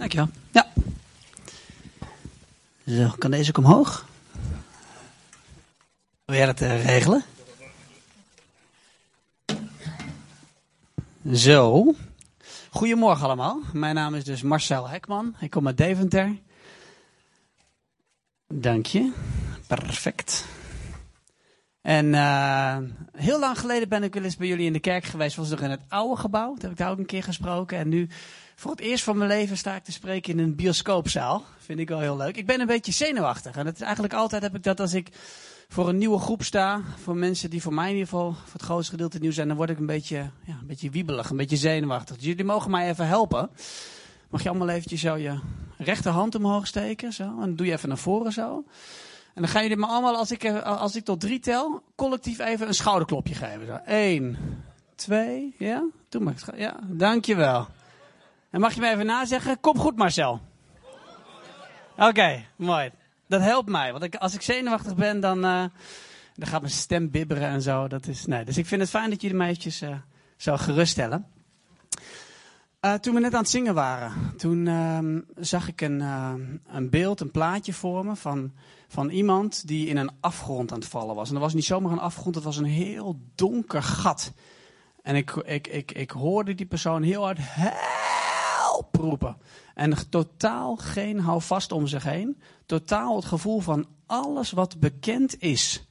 Dankjewel. Ja. Zo, kan deze ook omhoog? Wil jij dat regelen? Zo. Goedemorgen allemaal. Mijn naam is dus Marcel Hekman. Ik kom uit Deventer. Dank je. Perfect. En uh, heel lang geleden ben ik wel eens bij jullie in de kerk geweest. Was nog in het oude gebouw. Daar heb ik daar ook een keer gesproken. En nu, voor het eerst van mijn leven, sta ik te spreken in een bioscoopzaal. Vind ik wel heel leuk. Ik ben een beetje zenuwachtig. En dat is eigenlijk altijd heb ik dat als ik voor een nieuwe groep sta. Voor mensen die voor mij in ieder geval voor het grootste gedeelte nieuw zijn. Dan word ik een beetje, ja, een beetje wiebelig, een beetje zenuwachtig. Dus jullie mogen mij even helpen. Mag je allemaal eventjes zo je rechterhand omhoog steken. Zo. En doe je even naar voren zo. En dan gaan jullie me allemaal, als ik, als ik tot drie tel, collectief even een schouderklopje geven. Zo. Eén, twee, ja? Doe maar. Ja, dankjewel. En mag je me even nazeggen? Kom goed Marcel. Oké, mooi. Dat helpt mij. Want ik, als ik zenuwachtig ben, dan, uh, dan gaat mijn stem bibberen en zo. Dat is, nee. Dus ik vind het fijn dat jullie mij eventjes uh, zo geruststellen. Uh, toen we net aan het zingen waren, toen uh, zag ik een, een beeld, een plaatje voor me van, van iemand die in een afgrond aan het vallen was. En dat was niet zomaar een afgrond, het was een heel donker gat. En ik, ik, ik, ik hoorde die persoon heel hard roepen. En totaal geen houvast om zich heen. Totaal het gevoel van alles wat bekend is.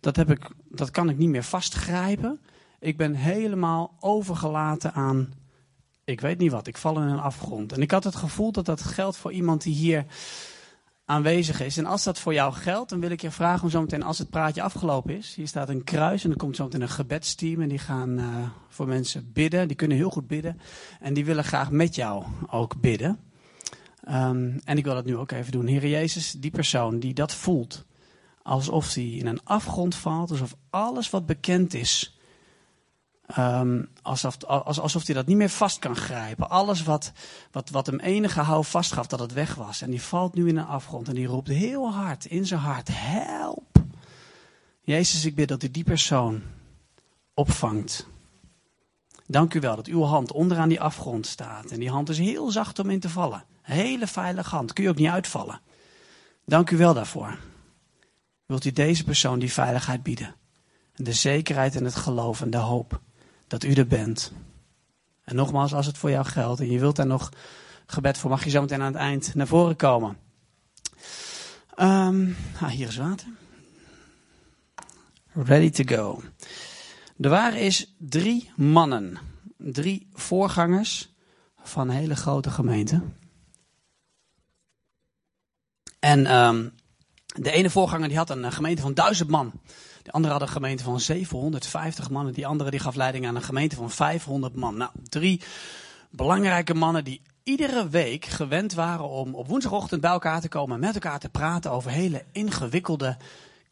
Dat, heb ik, dat kan ik niet meer vastgrijpen. Ik ben helemaal overgelaten aan ik weet niet wat, ik val in een afgrond. En ik had het gevoel dat dat geldt voor iemand die hier aanwezig is. En als dat voor jou geldt, dan wil ik je vragen om zometeen, als het praatje afgelopen is, hier staat een kruis en er komt zometeen een gebedsteam en die gaan uh, voor mensen bidden. Die kunnen heel goed bidden en die willen graag met jou ook bidden. Um, en ik wil dat nu ook even doen. Heer Jezus, die persoon die dat voelt, alsof hij in een afgrond valt, alsof alles wat bekend is, Um, alsof, alsof hij dat niet meer vast kan grijpen. Alles wat, wat, wat hem enige hou vastgaf, dat het weg was. En die valt nu in een afgrond en die roept heel hard in zijn hart: Help! Jezus, ik bid dat u die persoon opvangt. Dank u wel dat uw hand onderaan die afgrond staat. En die hand is heel zacht om in te vallen. Hele veilige hand. Kun je ook niet uitvallen. Dank u wel daarvoor. Wilt u deze persoon die veiligheid bieden? En de zekerheid en het geloof en de hoop dat u er bent. En nogmaals, als het voor jou geldt en je wilt daar nog gebed voor, mag je zo meteen aan het eind naar voren komen. Um, ah, hier is water. Ready to go. Er waren eens drie mannen, drie voorgangers van hele grote gemeente. En um, de ene voorganger die had een gemeente van duizend man. De andere had een gemeente van 750 man. En die andere die gaf leiding aan een gemeente van 500 man. Nou, drie belangrijke mannen die iedere week gewend waren om op woensdagochtend bij elkaar te komen en met elkaar te praten over hele ingewikkelde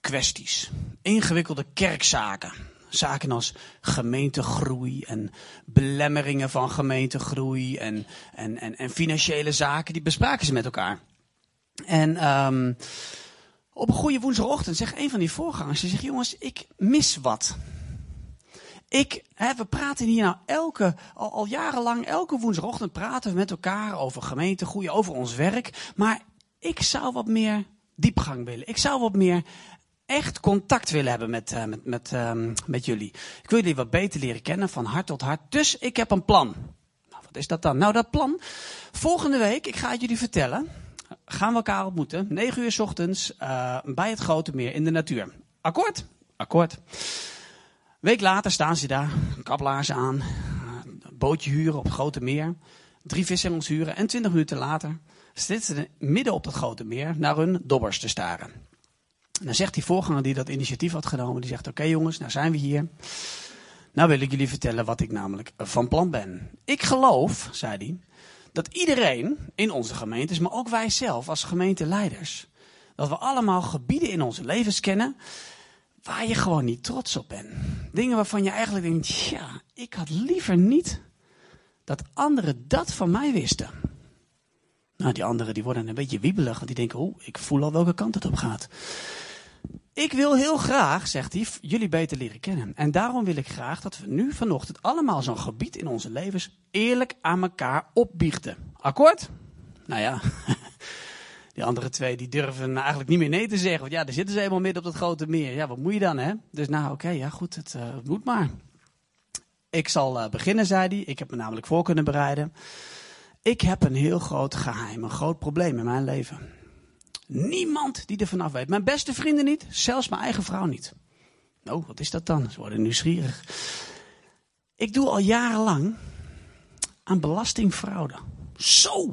kwesties. Ingewikkelde kerkzaken. Zaken als gemeentegroei en belemmeringen van gemeentegroei en, en, en, en financiële zaken, die bespraken ze met elkaar. En um, op een goede woensdagochtend zegt een van die voorgangers, ze zegt, jongens, ik mis wat. Ik, hè, we praten hier nou elke, al, jarenlang, elke woensdagochtend praten we met elkaar over gemeentegroei, over ons werk. Maar ik zou wat meer diepgang willen. Ik zou wat meer echt contact willen hebben met, uh, met, met, um, met jullie. Ik wil jullie wat beter leren kennen, van hart tot hart. Dus ik heb een plan. Nou, wat is dat dan? Nou, dat plan. Volgende week, ik ga het jullie vertellen gaan we elkaar ontmoeten. 9 uur s ochtends uh, bij het grote meer in de natuur. Akkoord? Akkoord. Week later staan ze daar, kaplaarzen aan, een bootje huren op het grote meer, drie vishengels huren en 20 minuten later zitten ze midden op het grote meer naar hun dobbers te staren. En dan zegt die voorganger die dat initiatief had genomen, die zegt, oké okay jongens, nou zijn we hier. Nou wil ik jullie vertellen wat ik namelijk van plan ben. Ik geloof, zei hij, dat iedereen in onze gemeentes, maar ook wij zelf als gemeenteleiders, dat we allemaal gebieden in onze levens kennen waar je gewoon niet trots op bent. Dingen waarvan je eigenlijk denkt, ja, ik had liever niet dat anderen dat van mij wisten. Nou, die anderen die worden een beetje wiebelig, want die denken, oh, ik voel al welke kant het op gaat. Ik wil heel graag, zegt hij, jullie beter leren kennen. En daarom wil ik graag dat we nu vanochtend allemaal zo'n gebied in onze levens eerlijk aan elkaar opbiechten. Akkoord? Nou ja, die andere twee die durven eigenlijk niet meer nee te zeggen. Want ja, daar zitten ze helemaal midden op dat grote meer. Ja, wat moet je dan, hè? Dus nou, oké, ja goed, het, het, moet maar. Ik zal uh, beginnen, zei hij. Ik heb me namelijk voor kunnen bereiden. Ik heb een heel groot geheim, een groot probleem in mijn leven. Niemand die er vanaf weet. Mijn beste vrienden niet, zelfs mijn eigen vrouw niet. Nou, wat is dat dan? Ze worden nieuwsgierig. Ik doe al jarenlang aan belastingfraude. Zo!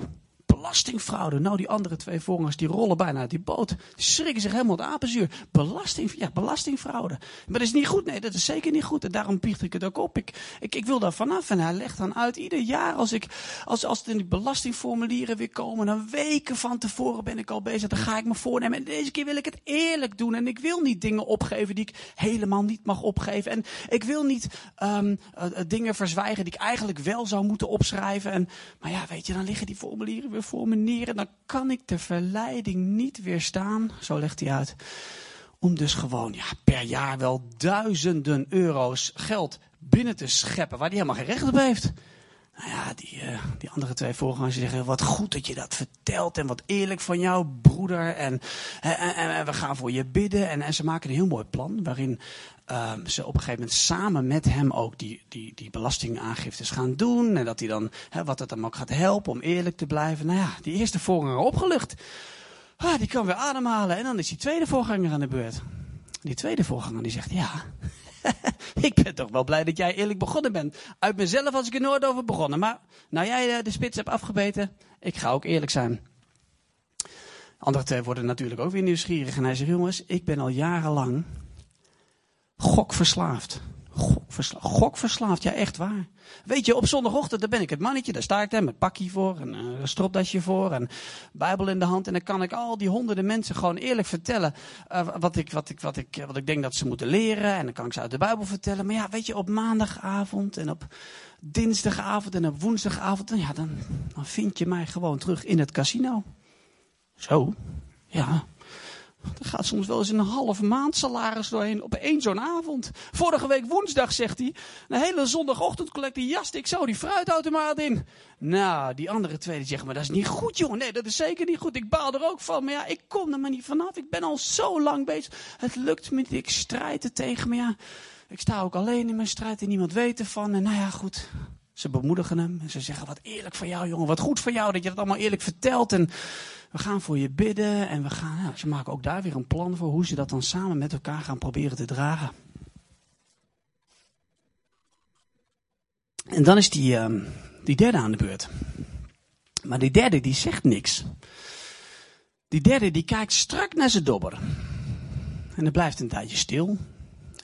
Belastingfraude. Nou, die andere twee voorgangers die rollen bijna uit die boot. Die schrikken zich helemaal het apenzuur. Belasting, ja, belastingfraude. Maar dat is niet goed. Nee, dat is zeker niet goed. En daarom biecht ik het ook op. Ik, ik, ik wil daar vanaf. En hij legt dan uit, ieder jaar als ik, als, als in die belastingformulieren weer komen, dan weken van tevoren ben ik al bezig. Dan ga ik me voornemen. En deze keer wil ik het eerlijk doen. En ik wil niet dingen opgeven die ik helemaal niet mag opgeven. En ik wil niet um, uh, dingen verzwijgen die ik eigenlijk wel zou moeten opschrijven. En, maar ja, weet je, dan liggen die formulieren weer dan kan ik de verleiding niet weerstaan, zo legt hij uit. Om dus gewoon ja, per jaar wel duizenden euro's geld binnen te scheppen waar hij helemaal geen recht op heeft. Nou ja, die, uh, die andere twee voorgangers zeggen, wat goed dat je dat vertelt en wat eerlijk van jou, broeder. En, en, en, we gaan voor je bidden. En, en, ze maken een heel mooi plan waarin uh, ze op een gegeven moment samen met hem ook die, die, die belastingaangiftes gaan doen. En dat hij dan, hè, wat het hem ook gaat helpen om eerlijk te blijven. Nou ja, die eerste voorganger opgelucht. Ah, die kan weer ademhalen. En dan is die tweede voorganger aan de beurt. Die tweede voorganger die zegt, ja, ik ben toch wel blij dat jij eerlijk begonnen bent. Uit mezelf was ik er nooit over begonnen. Maar nou jij eh, de spits hebt afgebeten, ik ga ook eerlijk zijn. Andere twee worden natuurlijk ook weer nieuwsgierig. En hij zegt, jongens, ik ben al jarenlang gokverslaafd. Gokverslaafd, ja echt waar. Weet je, op zondagochtend dan ben ik het mannetje, daar sta ik daar met pakje voor en een stropdasje voor en bijbel in de hand. En dan kan ik al die honderden mensen gewoon eerlijk vertellen uh, wat, ik, wat, ik, wat, ik, wat ik denk dat ze moeten leren. En dan kan ik ze uit de bijbel vertellen. Maar ja, weet je, op maandagavond en op dinsdagavond en op woensdagavond, ja, dan, dan vind je mij gewoon terug in het casino. Zo, ja. Er gaat soms wel eens een half maand salaris doorheen op één zo'n avond. Vorige week woensdag, zegt hij, een hele zondagochtendcollectie jaste ik zo die fruitautomaat in. Nou, die andere twee die zeggen, maar dat is niet goed jongen. Nee, dat is zeker niet goed. Ik baal er ook van. Maar ja, ik kom er maar niet vanaf. Ik ben al zo lang bezig. Het lukt me niet. Ik strijd er tegen. Maar ja, ik sta ook alleen in mijn strijd en niemand weet ervan. En nou ja, goed. Ze bemoedigen hem en ze zeggen, wat eerlijk van jou jongen. Wat goed van jou dat je dat allemaal eerlijk vertelt. En we gaan voor je bidden en we gaan, ze maken ook daar weer een plan voor hoe ze dat dan samen met elkaar gaan proberen te dragen. En dan is die, uh, die derde aan de beurt. Maar die derde die zegt niks. Die derde die kijkt strak naar zijn dobber. En dan blijft een tijdje stil.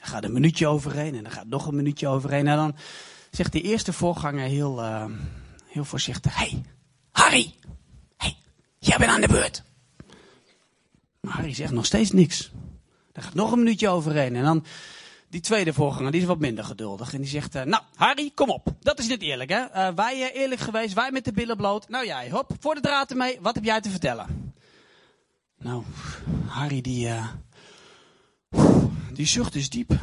Er gaat een minuutje overheen en dan gaat nog een minuutje overheen. En dan zegt die eerste voorganger heel, uh, heel voorzichtig. Hey, Harry! Jij bent aan de beurt. Maar Harry zegt nog steeds niks. Er gaat nog een minuutje overheen. En dan die tweede voorganger, die is wat minder geduldig. En die zegt, uh, nou Harry, kom op. Dat is niet eerlijk hè. Uh, wij uh, eerlijk geweest, wij met de billen bloot. Nou jij, hop, voor de draad ermee. Wat heb jij te vertellen? Nou, Harry die, die zucht is diep.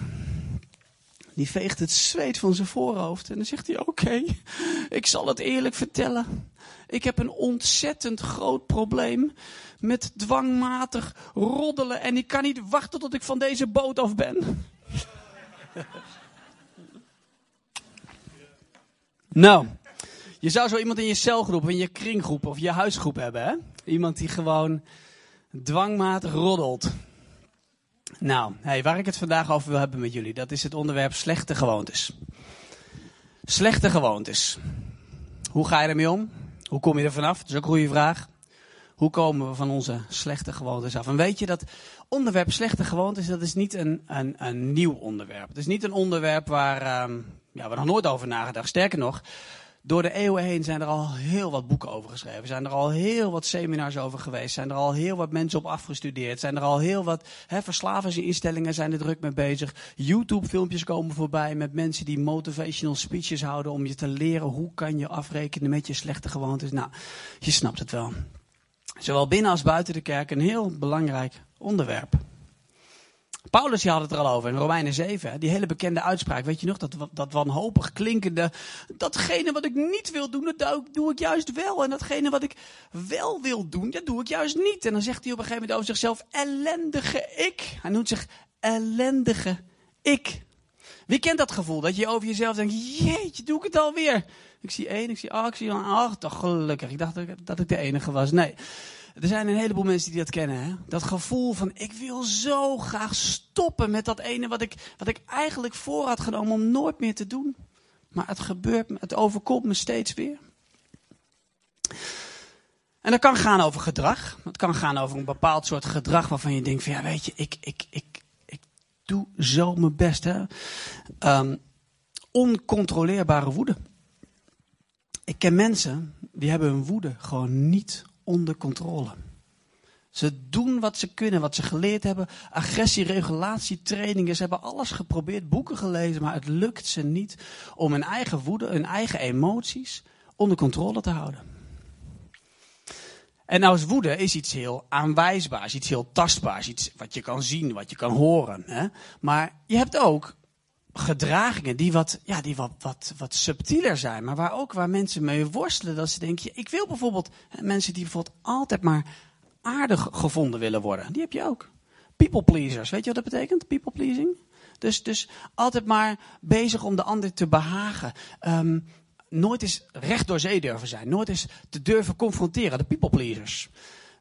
Die veegt het zweet van zijn voorhoofd. En dan zegt hij, oké, ik zal het eerlijk vertellen. Ik heb een ontzettend groot probleem met dwangmatig roddelen. En ik kan niet wachten tot ik van deze boot af ben. nou, je zou zo iemand in je celgroep, in je kringgroep of je huisgroep hebben. Hè? Iemand die gewoon dwangmatig roddelt. Nou, waar ik het vandaag over wil hebben met jullie, dat is het onderwerp slechte gewoontes. Slechte gewoontes. Hoe ga je ermee om? Hoe kom je er vanaf? Dat is ook een goede vraag. Hoe komen we van onze slechte gewoontes af? En weet je dat onderwerp slechte gewoontes, dat is niet een, een, een nieuw onderwerp. Het is niet een onderwerp waar um, ja, we nog nooit over nagedacht. Sterker nog, door de eeuwen heen zijn er al heel wat boeken over geschreven. Zijn er al heel wat seminars over geweest. Zijn er al heel wat mensen op afgestudeerd. Zijn er al heel wat hè, verslavingsinstellingen zijn er druk mee bezig. YouTube filmpjes komen voorbij met mensen die motivational speeches houden. Om je te leren hoe kan je afrekenen met je slechte gewoontes. Nou, je snapt het wel. Zowel binnen als buiten de kerk een heel belangrijk onderwerp. Paulus had het er al over in Romeinen 7. Die hele bekende uitspraak. Weet je nog, dat, dat wanhopig klinkende. Datgene wat ik niet wil doen, dat doe ik juist wel. En datgene wat ik wel wil doen, dat doe ik juist niet. En dan zegt hij op een gegeven moment over zichzelf: ellendige ik. Hij noemt zich ellendige ik. Wie kent dat gevoel? Dat je over jezelf denkt: jeetje, doe ik het alweer? Ik zie één, ik zie acht, ik zie. Toch gelukkig. Ik dacht dat ik de enige was. Nee. Er zijn een heleboel mensen die dat kennen. Hè? Dat gevoel van ik wil zo graag stoppen met dat ene wat ik, wat ik eigenlijk voor had genomen om nooit meer te doen. Maar het gebeurt me, het overkomt me steeds weer. En dat kan gaan over gedrag. Het kan gaan over een bepaald soort gedrag waarvan je denkt van ja weet je, ik, ik, ik, ik doe zo mijn best. Hè? Um, oncontroleerbare woede. Ik ken mensen die hebben hun woede gewoon niet onder controle. Ze doen wat ze kunnen, wat ze geleerd hebben. Agressie, regulatie, trainingen. Ze hebben alles geprobeerd, boeken gelezen, maar het lukt ze niet om hun eigen woede, hun eigen emoties onder controle te houden. En nou is woede is iets heel aanwijsbaars, iets heel tastbaars, iets wat je kan zien, wat je kan horen. Hè? Maar je hebt ook gedragingen die wat, ja, die wat, wat, wat subtieler zijn, maar waar ook waar mensen mee worstelen. Dat ze denken, ik wil bijvoorbeeld mensen die bijvoorbeeld altijd maar aardig gevonden willen worden. Die heb je ook. People pleasers, weet je wat dat betekent? People pleasing? Dus, dus altijd maar bezig om de ander te behagen. Um, nooit eens recht door zee durven zijn. Nooit eens te durven confronteren. De people pleasers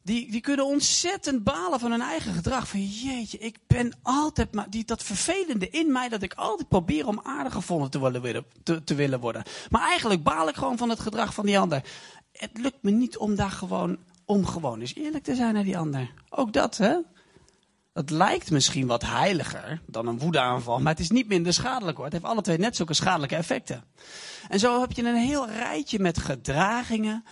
die, die kunnen ontzettend balen van hun eigen gedrag. Van jeetje, ik ben altijd maar die, dat vervelende in mij dat ik altijd probeer om aardig gevonden te willen, te, te willen worden. Maar eigenlijk baal ik gewoon van het gedrag van die ander. Het lukt me niet om daar gewoon, om gewoon eens eerlijk te zijn naar die ander. Ook dat, hè? Het lijkt misschien wat heiliger dan een woedeaanval, maar het is niet minder schadelijk hoor. Het heeft alle twee net zulke schadelijke effecten. En zo heb je een heel rijtje met gedragingen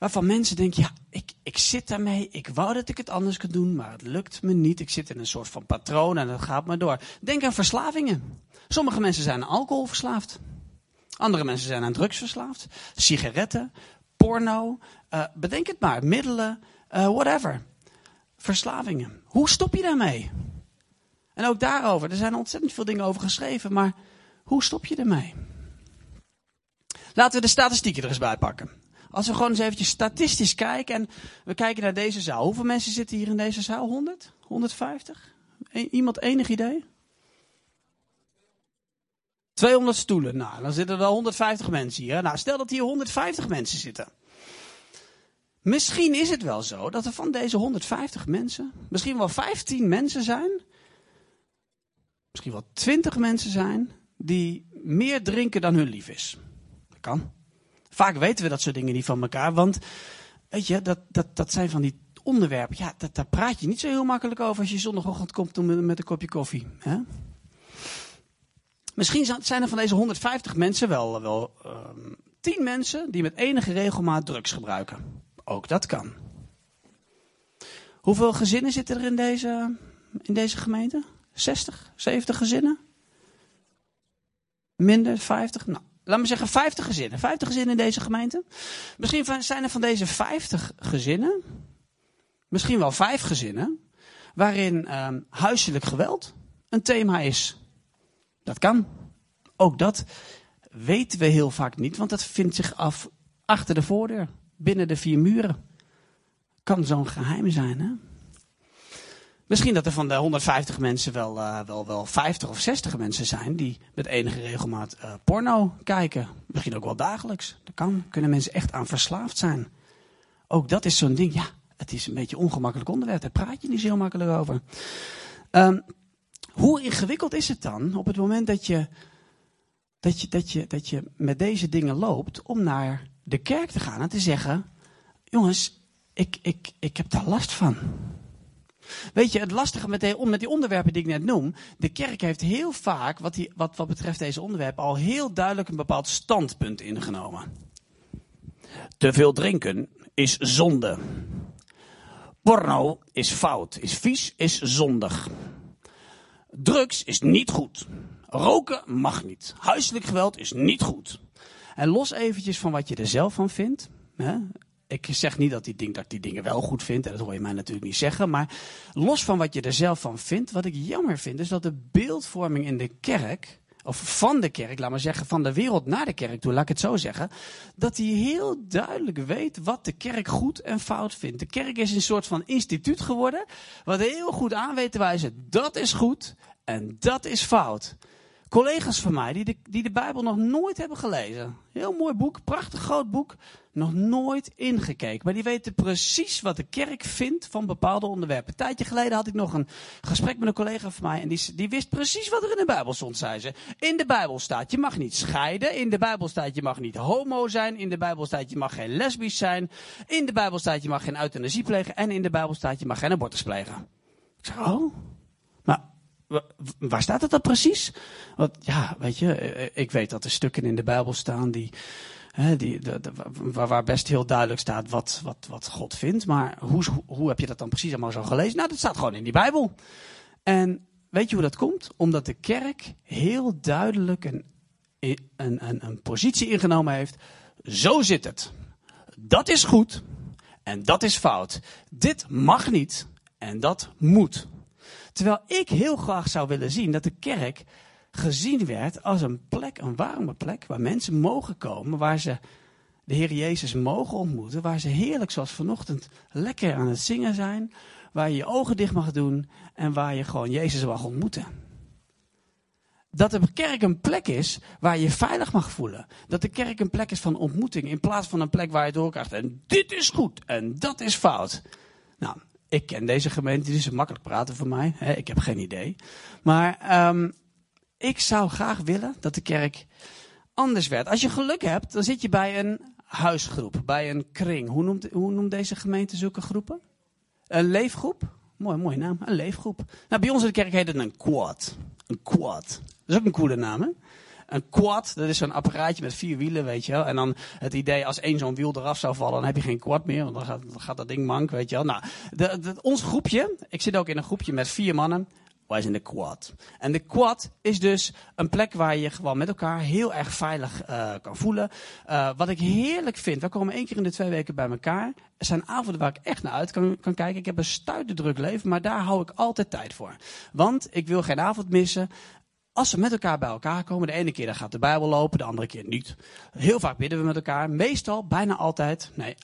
Waarvan mensen denken, ja, ik, ik zit daarmee. Ik wou dat ik het anders kon doen, maar het lukt me niet. Ik zit in een soort van patroon en dat gaat maar door. Denk aan verslavingen. Sommige mensen zijn aan alcohol verslaafd. Andere mensen zijn aan drugs verslaafd. Sigaretten, porno. Uh, bedenk het maar. Middelen, uh, whatever. Verslavingen. Hoe stop je daarmee? En ook daarover. Er zijn ontzettend veel dingen over geschreven. Maar hoe stop je ermee? Laten we de statistieken er eens bij pakken. Als we gewoon eens eventjes statistisch kijken en we kijken naar deze zaal. Hoeveel mensen zitten hier in deze zaal? 100? 150? iemand enig idee? 200 stoelen. Nou, dan zitten er wel 150 mensen hier. Nou, stel dat hier 150 mensen zitten. Misschien is het wel zo dat er van deze 150 mensen misschien wel 15 mensen zijn. Misschien wel 20 mensen zijn die meer drinken dan hun lief is. Dat kan. Vaak weten we dat soort dingen niet van elkaar, want weet je, dat, dat, dat zijn van die onderwerpen. Ja, dat, daar praat je niet zo heel makkelijk over als je zondagochtend komt met, met een kopje koffie. Hè? Misschien zijn er van deze 150 mensen wel, wel uh, ehm, 10 mensen die met enige regelmaat drugs gebruiken. Ook dat kan. Hoeveel gezinnen zitten er in deze, in deze gemeente? 60, 70 gezinnen? Minder, 50? Nou, laat me zeggen 50 gezinnen. 50 gezinnen in deze gemeente. Misschien zijn er van deze 50 gezinnen, misschien wel vijf gezinnen, waarin um, huiselijk geweld een thema is. Dat kan. Ook dat weten we heel vaak niet, want dat vindt zich af achter de voordeur, binnen de vier muren. Kan zo'n geheim zijn, hè? Misschien dat er van de 150 mensen wel, uh, wel, wel 50 of 60 mensen zijn die met enige regelmaat uh, porno kijken. Misschien ook wel dagelijks. Dat kan. Kunnen mensen echt aan verslaafd zijn. Ook dat is zo'n ding. Ja, het is een beetje een ongemakkelijk onderwerp. Daar praat je niet zo heel makkelijk over. Um, hoe ingewikkeld is het dan op het moment dat je, dat, je, dat, je, dat je met deze dingen loopt om naar de kerk te gaan en te zeggen: Jongens, ik, ik, ik heb daar last van. Weet je, het lastige met, die, met die onderwerpen die ik net noem. De kerk heeft heel vaak, wat, die, wat, betreft deze onderwerpen, al heel duidelijk een bepaald standpunt ingenomen. Te veel drinken is zonde. Porno is fout, is vies, is zondig. Drugs is niet goed. Roken mag niet. Huiselijk geweld is niet goed. En los eventjes van wat je er zelf van vindt. Hè? Ik zeg niet dat, ding, dat die dingen wel goed vind. En dat hoor je mij natuurlijk niet zeggen. Maar los van wat je er zelf van vindt. Wat ik jammer vind is dat de beeldvorming in de kerk. Of van de kerk, laat maar zeggen, van de wereld naar de kerk toe, laat ik het zo zeggen. Dat hij heel duidelijk weet wat de kerk goed en fout vindt. De kerk is een soort van instituut geworden. Wat heel goed aan weet te wijzen. Dat is goed en dat is fout collega's van mij die de, die de Bijbel nog nooit hebben gelezen. Heel mooi boek, prachtig groot boek. Nog nooit ingekeken. Maar die weten precies wat de kerk vindt van bepaalde onderwerpen. Een tijdje geleden had ik nog een gesprek met een collega van mij. En die, die wist precies wat er in de Bijbel stond, zei ze. In de Bijbel staat, je mag niet scheiden. In de Bijbel staat, je mag niet homo zijn. In de Bijbel staat, je mag geen lesbisch zijn. In de Bijbel staat, je mag geen euthanasie plegen. En in de Bijbel staat, je mag geen abortus plegen. Ik zeg, oh, Waar staat het dan precies? Want ja, weet je, eh, eh, ik weet dat er stukken in de Bijbel staan die, hè, die, waar, best heel duidelijk staat wat, wat, wat God vindt. Maar hoe, hoe heb je dat dan precies allemaal zo gelezen? Nou, dat staat gewoon in die Bijbel. En weet je hoe dat komt? Omdat de kerk heel duidelijk een, een, een, een positie ingenomen heeft. Zo zit het. Dat is goed en dat is fout. Dit mag niet en dat moet. Terwijl ik heel graag zou willen zien dat de kerk gezien werd als een plek, een warme plek, waar mensen mogen komen, waar ze de Heer Jezus mogen ontmoeten, waar ze heerlijk zoals vanochtend lekker aan het zingen zijn, waar je je ogen dicht mag doen en waar je gewoon Jezus mag ontmoeten. Dat de kerk een plek is waar je veilig mag voelen. Dat de kerk een plek is van ontmoeting in plaats van een plek waar je doorkrijgt. En dit is goed en dat is fout. Nou, ik ken deze gemeente, die is makkelijk praten voor mij. Ik heb geen idee. Maar um, ik zou graag willen dat de kerk anders werd. Als je geluk hebt, dan zit je bij een huisgroep, bij een kring. Hoe noemt, hoe noemt deze gemeente zulke groepen? Een leefgroep? Mooi, mooie naam. Een leefgroep. Nou, bij ons in de kerk heet het een quad. Een quad. Dat is ook een coole naam, hè? Een quad, dat is zo'n apparaatje met vier wielen, weet je wel. En dan het idee, als één zo'n wiel eraf zou vallen, dan heb je geen quad meer. Want dan gaat, dat ding mank, weet je wel. Nou, de, ons groepje, ik zit ook in een groepje met vier mannen. Wij zijn de quad. En de quad is dus een plek waar je gewoon met elkaar heel erg veilig uh, kan voelen. Uh, wat ik heerlijk vind, we komen één keer in de twee weken bij elkaar. Er zijn avonden waar ik echt naar uit kan, kan kijken. Ik heb een druk leven, maar daar hou ik altijd tijd voor. Want ik wil geen avond missen als we met elkaar bij elkaar komen, de ene keer dan gaat de Bijbel lopen, de andere keer niet. Heel vaak bidden we met elkaar. Meestal, bijna altijd, nee,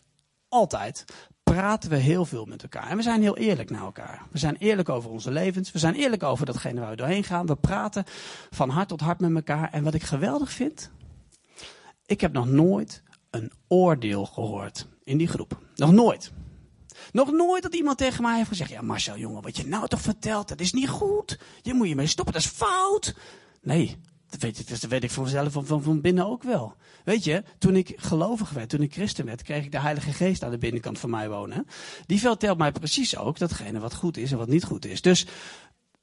altijd, praten we heel veel met elkaar. En we zijn heel eerlijk naar elkaar. We zijn eerlijk over onze levens. We zijn eerlijk over datgene waar we doorheen gaan. We praten van hart tot hart met elkaar. En wat ik geweldig vind, ik heb nog nooit een oordeel gehoord in die groep. Nog nooit. Nog nooit dat iemand tegen mij heeft gezegd: Ja, Marcel, jongen, wat je nou toch vertelt, dat is niet goed. Je moet je mee stoppen, dat is fout. Nee, dat weet, dat weet ik van mezelf van, van, van binnen ook wel. Weet je, toen ik gelovig werd, toen ik christen werd, kreeg ik de Heilige Geest aan de binnenkant van mij wonen. Die vertelt mij precies ook datgene wat goed is en wat niet goed is. Dus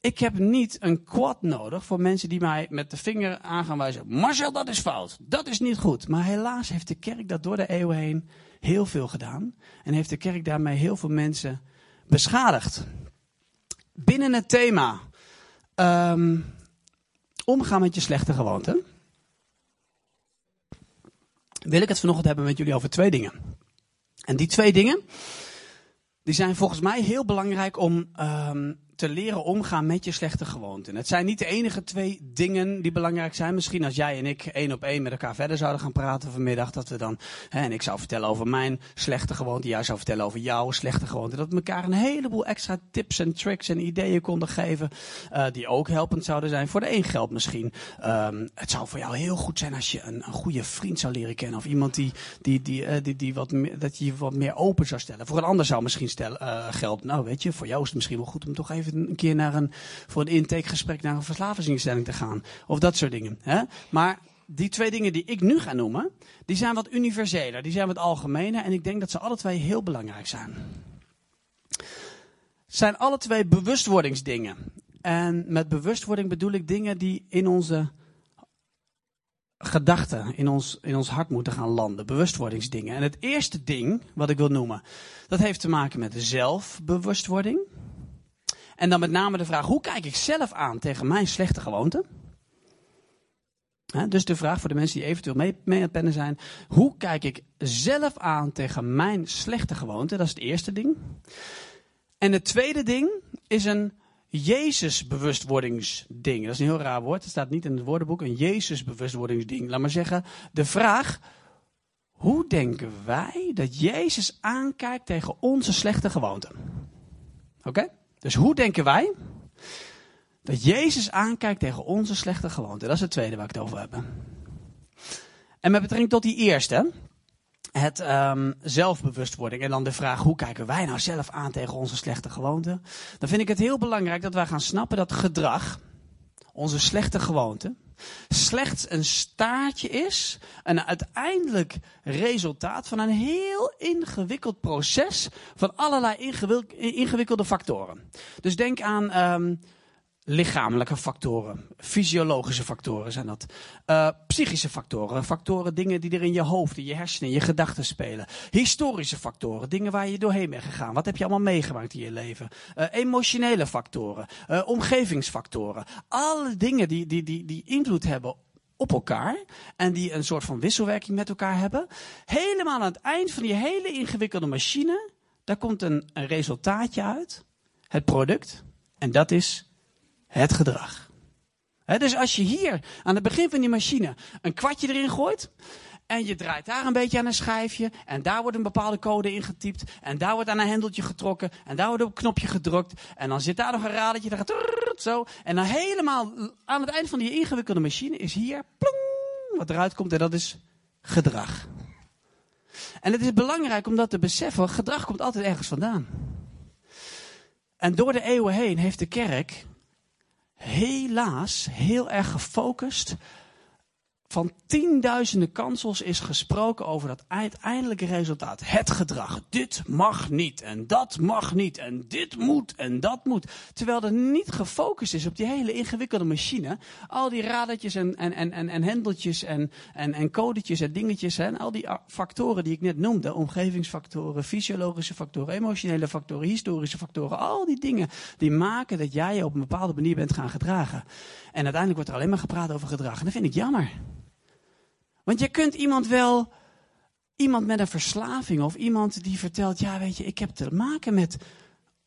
ik heb niet een quad nodig voor mensen die mij met de vinger aan gaan wijzen. Marcel, dat is fout. Dat is niet goed. Maar helaas heeft de kerk dat door de eeuwen heen heel veel gedaan. En heeft de kerk daarmee heel veel mensen beschadigd. Binnen het thema um, omgaan met je slechte gewoonten. Wil ik het vanochtend hebben met jullie over twee dingen. En die twee dingen, die zijn volgens mij heel belangrijk om um, te leren omgaan met je slechte gewoonten. Het zijn niet de enige twee dingen die belangrijk zijn. Misschien als jij en ik één op één met elkaar verder zouden gaan praten vanmiddag, dat we dan, hè, en ik zou vertellen over mijn slechte gewoonte, jij zou vertellen over jouw slechte gewoonte, dat we elkaar een heleboel extra tips en tricks en ideeën konden geven, uh, die ook helpend zouden zijn. Voor de een geldt misschien, um, het zou voor jou heel goed zijn als je een, een goede vriend zou leren kennen, of iemand die, die, die, uh, die, die wat dat je wat meer open zou stellen. Voor een ander zou misschien stel, uh, gelden, nou weet je, voor jou is het misschien wel goed om toch even een keer naar een, voor een intakegesprek naar een verslavingsinstelling te gaan. Of dat soort dingen. Hè? Maar die twee dingen die ik nu ga noemen, die zijn wat universeler, die zijn wat algemener. En ik denk dat ze alle twee heel belangrijk zijn. Zijn alle twee bewustwordingsdingen. En met bewustwording bedoel ik dingen die in onze gedachten, in ons, in ons hart moeten gaan landen. Bewustwordingsdingen. En het eerste ding wat ik wil noemen, dat heeft te maken met zelfbewustwording. En dan met name de vraag, hoe kijk ik zelf aan tegen mijn slechte gewoonten? dus de vraag voor de mensen die eventueel mee, mee aan het pennen zijn. Hoe kijk ik zelf aan tegen mijn slechte gewoonte? Dat is het eerste ding. En het tweede ding is een Jezus-bewustwordingsding. Dat is een heel raar woord. Het staat niet in het woordenboek. Een Jezus-bewustwordingsding. Laat maar zeggen, de vraag. Hoe denken wij dat Jezus aankijkt tegen onze slechte gewoonten? Oké? Dus hoe denken wij dat Jezus aankijkt tegen onze slechte gewoonten? Dat is het tweede waar ik het over heb. En met betrekking tot die eerste, het um, zelfbewustwording. En dan de vraag, hoe kijken wij nou zelf aan tegen onze slechte gewoonten? Dan vind ik het heel belangrijk dat wij gaan snappen dat gedrag, onze slechte gewoonte, slechts een staartje is. Een uiteindelijk resultaat van een heel ingewikkeld proces van allerlei ingewikkelde factoren. Dus denk aan um, lichamelijke factoren, fysiologische factoren zijn dat. Uh, psychische factoren, factoren, dingen die er in je hoofd, in je hersenen, in je gedachten spelen. Historische factoren, dingen waar je doorheen bent gegaan. Wat heb je allemaal meegemaakt in je leven? Uh, emotionele factoren, uh, omgevingsfactoren. Alle dingen die, die, die, die invloed hebben op elkaar en die een soort van wisselwerking met elkaar hebben. Helemaal aan het eind van die hele ingewikkelde machine, daar komt een, een resultaatje uit. Het product. En dat is het gedrag. dus als je hier aan het begin van die machine een kwartje erin gooit. En je draait daar een beetje aan een schijfje. En daar wordt een bepaalde code ingetypt. En daar wordt aan een hendeltje getrokken. En daar wordt op een knopje gedrukt. En dan zit daar nog een radertje. Dat gaat zo. En dan helemaal aan het eind van die ingewikkelde machine is hier. Plong, wat eruit komt. En dat is gedrag. En het is belangrijk om dat te beseffen. Gedrag komt altijd ergens vandaan. En door de eeuwen heen heeft de kerk helaas heel erg gefocust van tienduizenden kansels is gesproken over dat uiteindelijke resultaat. Het gedrag. Dit mag niet en dat mag niet en dit moet en dat moet. Terwijl er niet gefocust is op die hele ingewikkelde machine. Al die radertjes en, en, en, en, en hendeltjes en, en, en codetjes en dingetjes. En al die factoren die ik net noemde. Omgevingsfactoren, fysiologische factoren, emotionele factoren, historische factoren. Al die dingen die maken dat jij je op een bepaalde manier bent gaan gedragen. En uiteindelijk wordt er alleen maar gepraat over gedrag. En dat vind ik jammer. Want je kunt iemand wel, iemand met een verslaving of iemand die vertelt, ja weet je, ik heb te maken met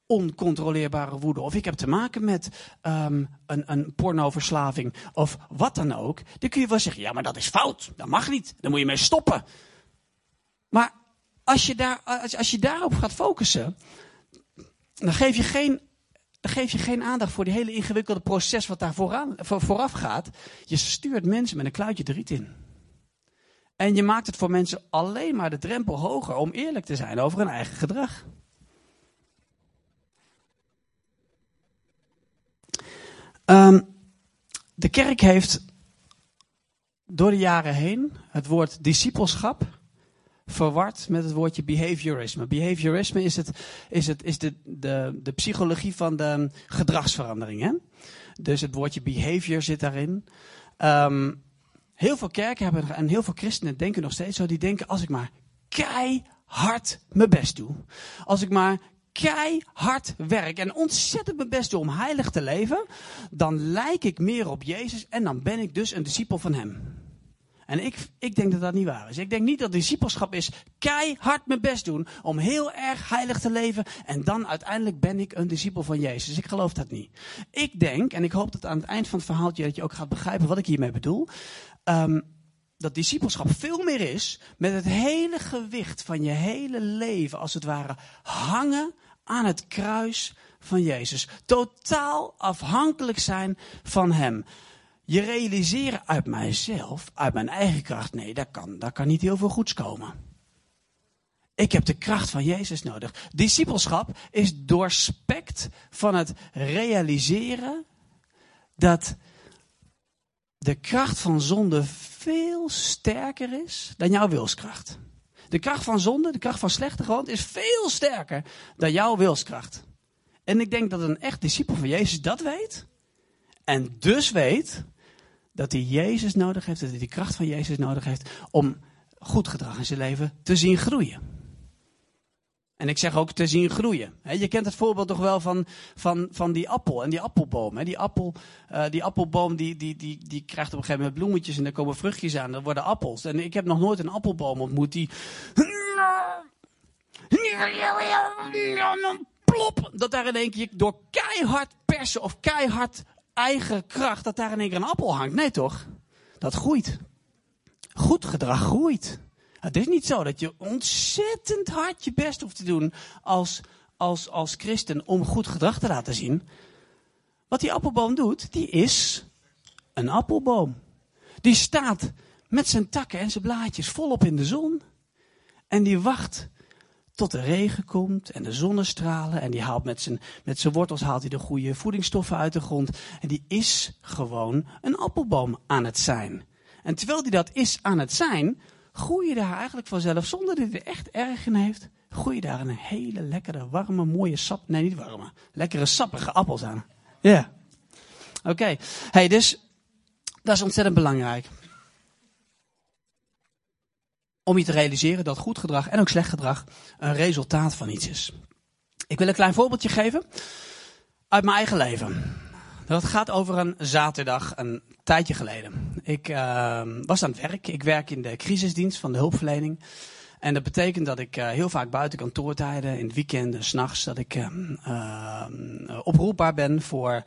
oncontroleerbare woede. Of ik heb te maken met um, een, een pornoverslaving. Of wat dan ook. Dan kun je wel zeggen, ja maar dat is fout. Dat mag niet. Dan moet je mee stoppen. Maar als je, daar, als, als je daarop gaat focussen, dan geef je geen dan geef je geen aandacht voor die hele ingewikkelde proces wat daar vooraan, vooraf gaat. Je stuurt mensen met een kluitje de riet in. En je maakt het voor mensen alleen maar de drempel hoger om eerlijk te zijn over hun eigen gedrag. Um, de kerk heeft door de jaren heen het woord discipelschap verward met het woordje behaviorisme. Behaviorisme is, het, is, het, is de, de, de psychologie van de gedragsverandering. Hè? Dus het woordje behavior zit daarin. Um, Heel veel kerken hebben en heel veel christenen denken nog steeds zo. Die denken als ik maar keihard mijn best doe. Als ik maar keihard werk en ontzettend mijn best doe om heilig te leven. Dan lijk ik meer op Jezus en dan ben ik dus een discipel van hem. En ik, ik denk dat dat niet waar is. Ik denk niet dat discipelschap is keihard mijn best doen om heel erg heilig te leven en dan uiteindelijk ben ik een discipel van Jezus. Ik geloof dat niet. Ik denk, en ik hoop dat aan het eind van het verhaaltje dat je ook gaat begrijpen wat ik hiermee bedoel, um, dat discipelschap veel meer is met het hele gewicht van je hele leven, als het ware, hangen aan het kruis van Jezus. Totaal afhankelijk zijn van Hem. Je realiseren uit mijzelf, uit mijn eigen kracht, nee, daar kan, daar kan niet heel veel goeds komen. Ik heb de kracht van Jezus nodig. Discipelschap is doorspekt van het realiseren dat de kracht van zonde veel sterker is dan jouw wilskracht. De kracht van zonde, de kracht van slechte gewoonte is veel sterker dan jouw wilskracht. En ik denk dat een echt discipel van Jezus dat weet. En dus weet dat hij Jezus nodig heeft, dat hij de kracht van Jezus nodig heeft om goed gedrag in zijn leven te zien groeien. En ik zeg ook te zien groeien. je kent het voorbeeld toch wel van, van, van die appel en die appelboom. Die, appel, uh, die appelboom die, die, die, die krijgt op een gegeven moment bloemetjes en er komen vruchtjes aan. Dat worden appels. En ik heb nog nooit een appelboom ontmoet die... Plop! Dat daar in één keer door keihard persen of keihard eigen kracht, dat daar in één keer een appel hangt. Nee toch? Dat groeit. Goed gedrag groeit. Het is niet zo dat je ontzettend hard je best hoeft te doen als, als, als christen om goed gedrag te laten zien. Wat die appelboom doet, die is een appelboom. Die staat met zijn takken en zijn blaadjes volop in de zon. En die wacht tot de regen komt en de zonnestralen. En die haalt met zijn, met zijn wortels haalt hij de goede voedingsstoffen uit de grond. En die is gewoon een appelboom aan het zijn. En terwijl die dat is aan het zijn, groei je daar eigenlijk vanzelf, zonder dat hij er echt erg in heeft, groei je daar een hele lekkere, warme, mooie sap, nee niet warme, lekkere sappige appels aan. Ja. Oké. Hey, dus dat is ontzettend belangrijk. Om je te realiseren dat goed gedrag en ook slecht gedrag een resultaat van iets is. Ik wil een klein voorbeeldje geven uit mijn eigen leven. Dat gaat over een zaterdag, een tijdje geleden. Ik uh, was aan het werk. Ik werk in de crisisdienst van de hulpverlening. En dat betekent dat ik uh, heel vaak buiten kantoortijden, in het weekend, s'nachts, dat ik uh, oproepbaar ben voor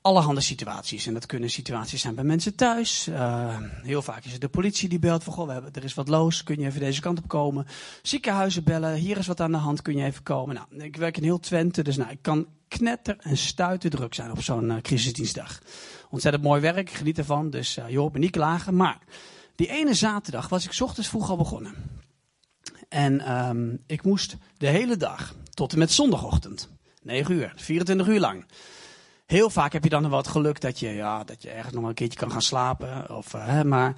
allerhande situaties. En dat kunnen situaties zijn bij mensen thuis. Uh, heel vaak is het de politie die belt van, goh, we hebben, er is wat los, kun je even deze kant op komen? Ziekenhuizen bellen, hier is wat aan de hand, kun je even komen? Nou, ik werk in heel Twente, dus nou, ik kan knetter en stuiten druk zijn op zo'n uh, crisisdienstdag. Ontzettend mooi werk, geniet ervan, dus uh, je hoort me niet klagen. Maar die ene zaterdag was ik ochtends vroeg al begonnen. En um, ik moest de hele dag, tot en met zondagochtend, 9 uur, 24 uur lang. Heel vaak heb je dan wat geluk dat je, ja, dat je ergens nog een keertje kan gaan slapen. Of, uh, maar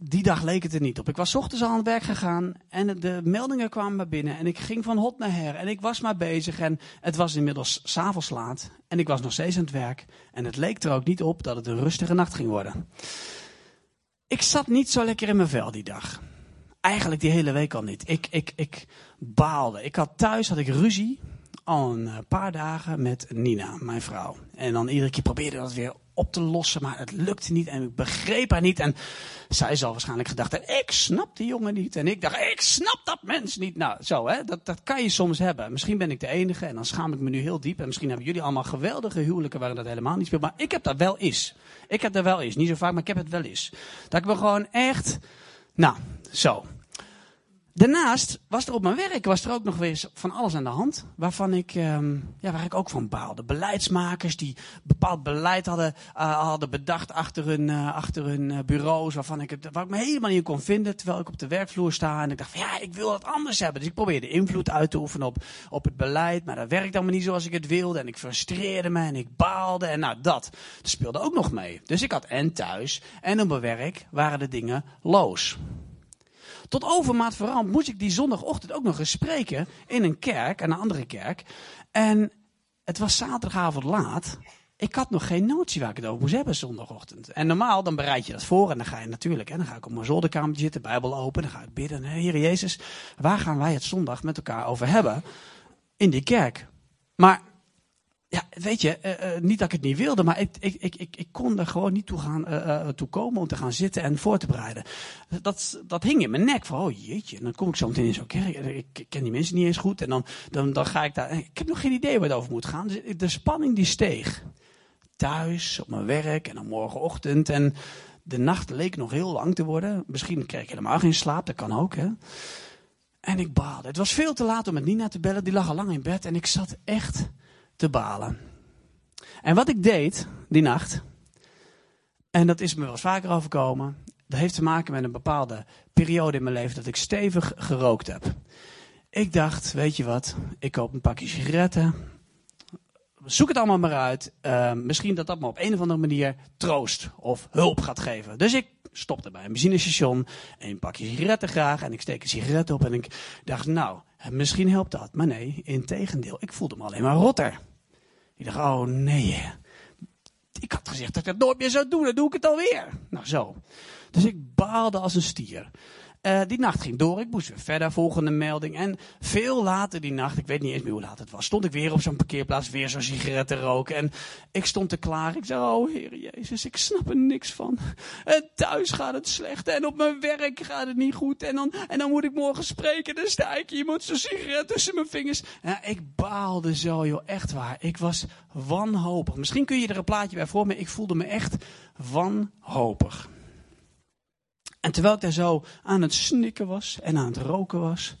die dag leek het er niet op. Ik was ochtends al aan het werk gegaan en de meldingen kwamen maar binnen. En ik ging van hot naar her en ik was maar bezig. En het was inmiddels s'avonds laat en ik was nog steeds aan het werk. En het leek er ook niet op dat het een rustige nacht ging worden. Ik zat niet zo lekker in mijn vel die dag. Eigenlijk die hele week al niet. Ik, ik, ik baalde. Ik had thuis had ik ruzie al een eh, paar dagen met Nina, mijn vrouw. En dan iedere keer probeerde dat weer op te lossen, maar het lukte niet en ik begreep haar niet. En zij zal waarschijnlijk gedacht hebben, ik snap die jongen niet. En ik dacht, ik snap dat mens niet. Nou, zo hè, dat, dat kan je soms hebben. Misschien ben ik de enige en dan schaam ik me nu heel diep. En misschien hebben jullie allemaal geweldige huwelijken waarin dat helemaal niet speelt. Maar ik heb dat wel eens. Ik heb dat wel eens. Niet zo vaak, maar ik heb het wel eens. Dat ik me gewoon echt, nou, zo. Daarnaast was er op mijn werk was er ook nog weer van alles aan de hand. Waarvan ik, um, ja, waar ik ook van baalde. Beleidsmakers die bepaald beleid hadden, uh, hadden bedacht achter hun, uh, achter hun uh, bureaus. Waarvan ik waar ik me helemaal niet in kon vinden. Terwijl ik op de werkvloer sta. En ik dacht van ja, ik wil het anders hebben. Dus ik probeerde invloed uit te oefenen op, op het beleid. Maar dat werkte allemaal niet zoals ik het wilde. En ik frustreerde me en ik baalde. En nou, dat, dat speelde ook nog mee. Dus ik had en thuis en op mijn werk waren de dingen los. Tot overmaat vooral moest ik die zondagochtend ook nog eens spreken in een kerk, een andere kerk. En het was zaterdagavond laat. Ik had nog geen notie waar ik het over moest hebben zondagochtend. En normaal dan bereid je dat voor en dan ga je natuurlijk, hè, dan ga ik op mijn zolderkamer zitten, Bijbel open, dan ga ik bidden. Heer Jezus, waar gaan wij het zondag met elkaar over hebben? In die kerk. Maar ja, weet je, uh, uh, niet dat ik het niet wilde, maar ik, ik, ik, ik, kon er gewoon niet toe, gaan, uh, toe komen om te gaan zitten en voor te bereiden. Dat, dat hing in mijn nek van, oh jeetje, dan kom ik zo meteen in zo'n kerk. Ik ken die mensen niet eens goed en dan, dan, dan ga ik daar. Ik heb nog geen idee waar het over moet gaan. De spanning die steeg. Thuis, op mijn werk en dan morgenochtend. En de nacht leek nog heel lang te worden. Misschien kreeg ik helemaal geen slaap, dat kan ook. Hè. En ik baalde. Het was veel te laat om met Nina te bellen. Die lag al lang in bed en ik zat echt te balen. En wat ik deed die nacht, en dat is me wel eens vaker overkomen, dat heeft te maken met een bepaalde periode in mijn leven dat ik stevig gerookt heb. Ik dacht, weet je wat, ik koop een pakje sigaretten. Zoek het allemaal maar uit. Uh, misschien dat dat me op een of andere manier troost of hulp gaat geven. Dus ik stopte bij een benzinestation. Een pakje sigaretten graag. En ik steek een sigaret op. En ik dacht, nou, misschien helpt dat. Maar nee, in tegendeel. Ik voelde me alleen maar rotter. Ik dacht, oh nee. Ik had gezegd dat ik dat nooit meer zou doen. Dan doe ik het alweer. Nou zo. Dus ik baalde als een stier. Uh, die nacht ging door. Ik moest weer verder, volgende melding. En veel later die nacht, ik weet niet eens meer hoe laat het was, stond ik weer op zo'n parkeerplaats, weer zo'n sigaret te roken. En ik stond te klaar. Ik zei, oh Heer Jezus, ik snap er niks van. En thuis gaat het slecht en op mijn werk gaat het niet goed. En dan, en dan moet ik morgen spreken en dan sta ik iemand zo'n sigaret tussen mijn vingers. Ik baalde zo, joh, echt waar. Ik was wanhopig. Misschien kun je er een plaatje bij voor me. Ik voelde me echt wanhopig. En terwijl ik daar zo aan het snikken was en aan het roken was,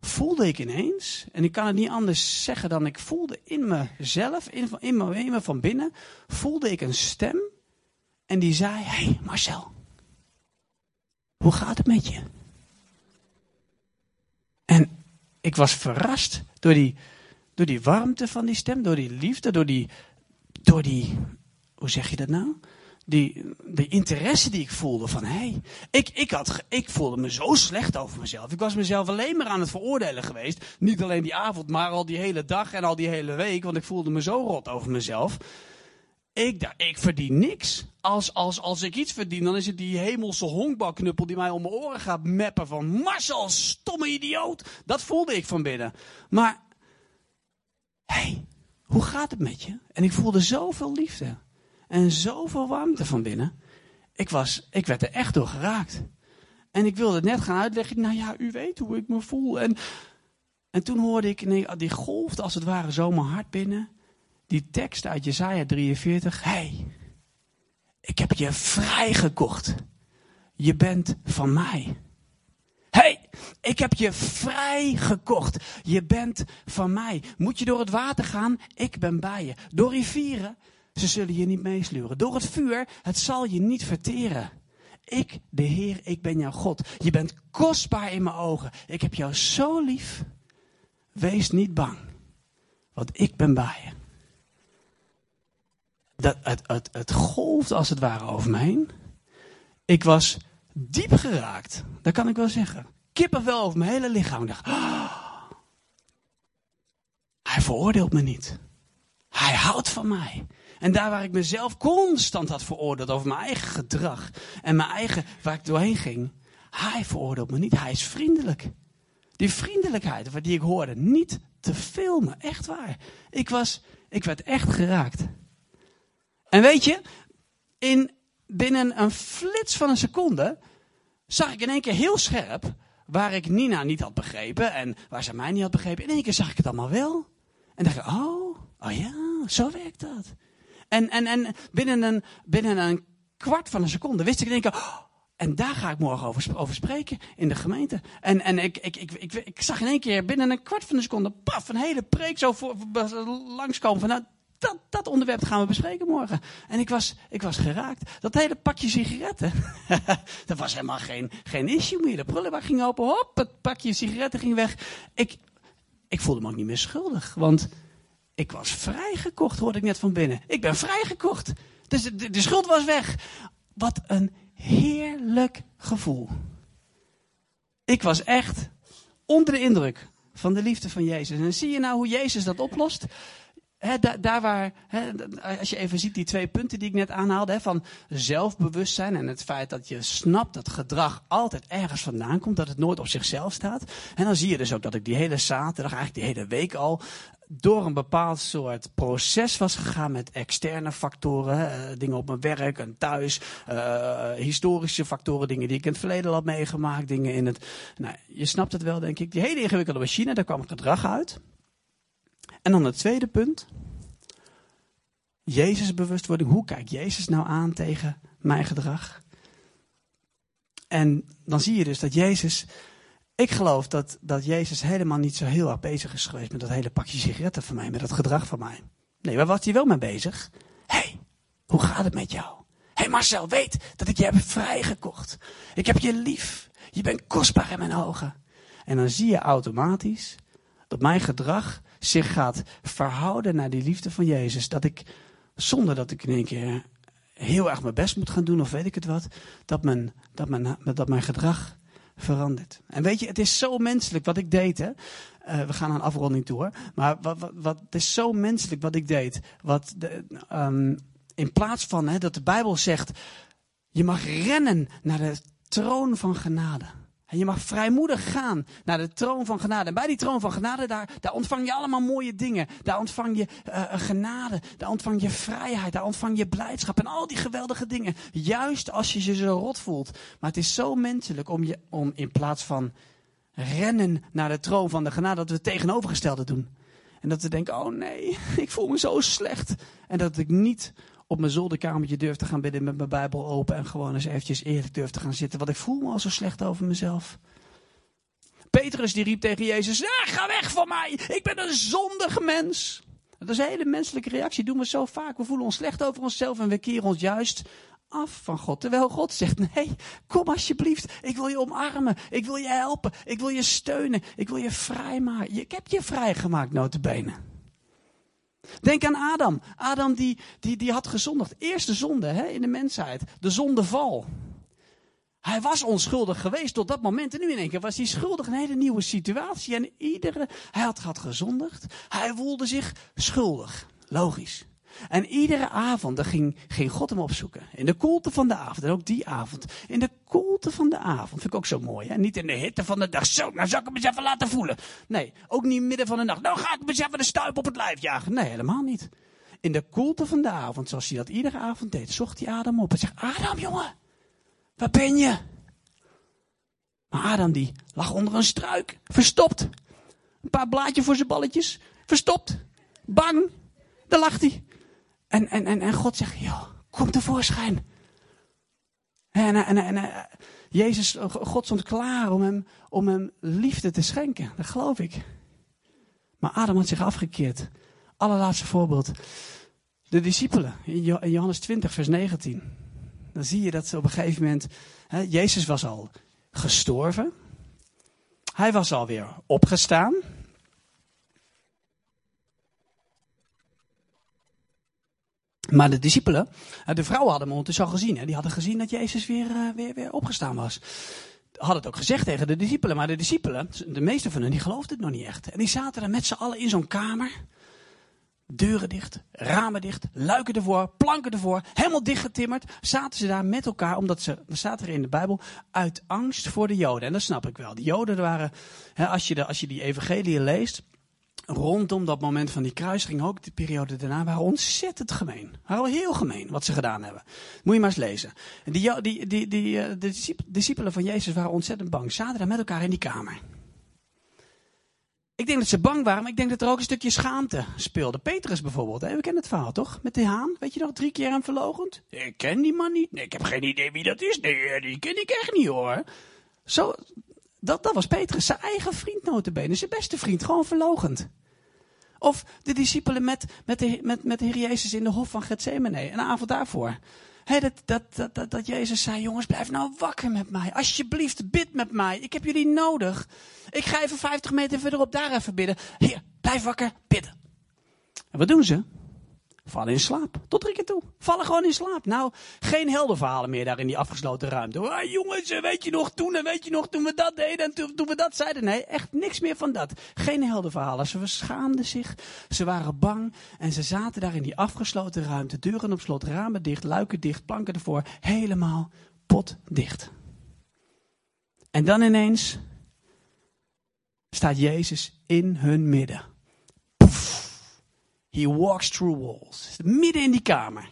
voelde ik ineens, en ik kan het niet anders zeggen dan ik voelde in mezelf, in, in, me, me van binnen, voelde ik een stem en die zei, hé hey Marcel, hoe gaat het met je? En ik was verrast door die, door die warmte van die stem, door die liefde, door die, door die, hoe zeg je dat nou? Die, de interesse die ik voelde van, hey, ik, ik, had, ik voelde me zo slecht over mezelf. Ik was mezelf alleen maar aan het veroordelen geweest. Niet alleen die avond, maar al die hele dag en al die hele week, want ik voelde me zo rot over mezelf. Ik ik verdien niks. Als, als, als ik iets verdien, dan is het die hemelse honkbalknuppel die mij om mijn oren gaat meppen van Marcel, stomme idioot. Dat voelde ik van binnen. Maar, hé, hey, hoe gaat het met je? En ik voelde zoveel liefde. En zoveel warmte van binnen. Ik, was, ik werd er echt door geraakt. En ik wilde het net gaan uitleggen. Nou ja, u weet hoe ik me voel. En, en toen hoorde ik, nee, die golfde als het ware zo mijn hart binnen. Die tekst uit Jezaja 43. hey, ik heb je vrijgekocht. Je bent van mij. hey, ik heb je vrijgekocht. Je bent van mij. Moet je door het water gaan? Ik ben bij je. Door rivieren? Ze zullen je niet meesluren. Door het vuur, het zal je niet verteren. Ik, de Heer, ik ben jouw God. Je bent kostbaar in mijn ogen. Ik heb jou zo lief. Wees niet bang, want ik ben bij je. Dat, het, het, golfde als het ware over me heen. Ik was diep geraakt, dat kan ik wel zeggen. Kippenvel over mijn hele lichaam. Ik dacht, oh, hij veroordeelt me niet. Hij houdt van mij. En daar waar ik mezelf constant had veroordeeld over mijn eigen gedrag en mijn eigen, waar ik doorheen ging, hij veroordeelt me niet. Hij is vriendelijk. Die vriendelijkheid die ik hoorde, niet te filmen. Echt waar. Ik was, ik werd echt geraakt. En weet je, in, binnen een flits van een seconde zag ik in één keer heel scherp waar ik Nina niet had begrepen en waar ze mij niet had begrepen. In één keer zag ik het allemaal wel. En dacht ik, oh, oh ja, zo werkt dat. En, en, en binnen, een, binnen een kwart van een seconde wist ik in één oh, en daar ga ik morgen over, over spreken in de gemeente. En, en ik, ik, ik, ik, ik zag in één keer binnen een kwart van een seconde, paf, een hele preek zo voor, langskomen van, nou, dat, dat onderwerp gaan we bespreken morgen. En ik was, ik was geraakt. Dat hele pakje sigaretten, dat was helemaal geen, geen issue meer. De prullenbak ging open, hop, het pakje sigaretten ging weg. Ik, ik voelde me ook niet meer schuldig, want ik was vrijgekocht, hoorde ik net van binnen. Ik ben vrijgekocht. Dus de, de, schuld was weg. Wat een heerlijk gevoel. Ik was echt onder de indruk van de liefde van Jezus. En zie je nou hoe Jezus dat oplost? daar waar, als je even ziet die twee punten die ik net aanhaalde, van zelfbewustzijn en het feit dat je snapt dat gedrag altijd ergens vandaan komt, dat het nooit op zichzelf staat. En dan zie je dus ook dat ik die hele zaterdag, eigenlijk die hele week al, door een bepaald soort proces was gegaan met externe factoren. Uh, dingen op mijn werk en thuis. Uh, historische factoren, dingen die ik in het verleden had meegemaakt. Dingen in het. Nou, je snapt het wel, denk ik. Die hele ingewikkelde machine, daar kwam gedrag uit. En dan het tweede punt. Jezus bewustwording. Hoe kijkt Jezus nou aan tegen mijn gedrag? En dan zie je dus dat Jezus ik geloof dat, dat Jezus helemaal niet zo heel erg bezig is geweest met dat hele pakje sigaretten van mij, met dat gedrag van mij. Nee, waar was hij wel mee bezig? Hé, hey, hoe gaat het met jou? Hé hey Marcel, weet dat ik je heb vrijgekocht. Ik heb je lief. Je bent kostbaar in mijn ogen. En dan zie je automatisch dat mijn gedrag zich gaat verhouden naar die liefde van Jezus. Dat ik, zonder dat ik in één keer heel erg mijn best moet gaan doen of weet ik het wat, dat mijn, dat mijn, dat mijn gedrag veranderd. En weet je, het is zo menselijk wat ik deed. Hè? Uh, we gaan aan afronding toe hoor. Maar wat, wat, wat, het is zo menselijk wat ik deed. Wat de, um, in plaats van hè, dat de Bijbel zegt, je mag rennen naar de troon van genade. En je mag vrijmoedig gaan naar de troon van genade. En bij die troon van genade, daar, daar ontvang je allemaal mooie dingen. Daar ontvang je uh, genade, daar ontvang je vrijheid, daar ontvang je blijdschap en al die geweldige dingen. Juist als je je zo rot voelt. Maar het is zo menselijk om, je, om in plaats van rennen naar de troon van de genade, dat we het tegenovergestelde doen. En dat we denken, oh nee, ik voel me zo slecht. En dat ik niet op mijn zolderkamertje durf te gaan bidden met mijn Bijbel open en gewoon eens eventjes eerlijk durf te gaan zitten. Want ik voel me al zo slecht over mezelf. Petrus die riep tegen Jezus, ga weg van mij, ik ben een zondig mens. Dat is een hele menselijke reactie, doen we zo vaak. We voelen ons slecht over onszelf en we keren ons juist af van God. Terwijl God zegt, nee, kom alsjeblieft, ik wil je omarmen, ik wil je helpen, ik wil je steunen, ik wil je vrijmaken. Ik heb je vrijgemaakt, notabene. Denk aan Adam. Adam die, die, die had gezondigd. Eerste zonde hè, in de mensheid. De zondeval. Hij was onschuldig geweest tot dat moment. En nu in één keer was hij schuldig. Een hele nieuwe situatie. En iedere, hij had, had gezondigd. Hij voelde zich schuldig. Logisch. En iedere avond ging, ging God hem opzoeken. In de koelte van de avond. En ook die avond. In de koelte van de avond. Vind ik ook zo mooi. Hè? Niet in de hitte van de dag. Zo, nou zou ik hem eens even laten voelen. Nee, ook niet midden van de nacht. Nou ga ik hem eens even de stuip op het lijf jagen. Nee, helemaal niet. In de koelte van de avond, zoals hij dat iedere avond deed, zocht hij Adam op en zegt: Adam, jongen, waar ben je? Maar Adam die lag onder een struik, verstopt. Een paar blaadjes voor zijn balletjes, verstopt. Bang, daar lag hij. En, en, en, en God zegt, joh, kom tevoorschijn. En, en, en, en Jezus, God stond klaar om hem, om hem liefde te schenken. Dat geloof ik. Maar Adam had zich afgekeerd. Allerlaatste voorbeeld. De discipelen in Johannes 20, vers 19. Dan zie je dat ze op een gegeven moment. Hè, Jezus was al gestorven. Hij was alweer opgestaan. Maar de discipelen, eh, de vrouwen hadden hem ondertussen al gezien. Hè? Die hadden gezien dat Jezus weer, uh, weer, weer opgestaan was. Hadden het ook gezegd tegen de discipelen. Maar de discipelen, de meeste van hen, die geloofden het nog niet echt. En die zaten er met z'n allen in zo'n kamer. Deuren dicht, ramen dicht, luiken ervoor, planken ervoor, helemaal dichtgetimmerd. Zaten ze daar met elkaar, omdat ze, dat staat er in de Bijbel, uit angst voor de Joden. En dat snap ik wel. De Joden waren, hè, als, je de, als je die evangelie leest, rondom dat moment van die kruising, ook de periode daarna, waren ontzettend gemeen. Waren heel gemeen wat ze gedaan hebben. Moet je maar eens lezen. Die, die, die, die, eh, de discipelen van Jezus waren ontzettend bang. Zaten daar met elkaar in die kamer. Ik denk dat ze bang waren, maar ik denk dat er ook een stukje schaamte speelde. Petrus bijvoorbeeld, hè? we kennen het verhaal toch? Met de haan, weet je nog, drie keer hem verlogend. Ik ken die man niet. Nee, ik heb geen idee wie dat is. Nee, die ken ik echt niet hoor. Zo, dat, dat was Petrus, zijn eigen vriend notabene, zijn beste vriend, gewoon verlogend. Of de discipelen met, met, de, met, met de Heer Jezus in de hof van Gethsemane, een avond daarvoor. He, dat, dat, dat, dat, Jezus zei, jongens, blijf nou wakker met mij. Alsjeblieft, bid met mij. Ik heb jullie nodig. Ik ga even 50 meter verderop daar even bidden. Heer, blijf wakker, bidden. En wat doen ze? Vallen in slaap. Tot drie keer toe. Vallen gewoon in slaap. Nou, geen heldenverhalen meer daar in die afgesloten ruimte. Ah, jongens, eh, weet je nog toen en weet je nog toen we dat deden en toen, toen we dat zeiden. Nee, echt niks meer van dat. Geen heldenverhalen. Ze schaamden zich. Ze waren bang. En ze zaten daar in die afgesloten ruimte. Deuren op slot, ramen dicht, luiken dicht, planken ervoor. Helemaal potdicht. En dan ineens staat Jezus in hun midden. He walks through walls. Midden in die kamer.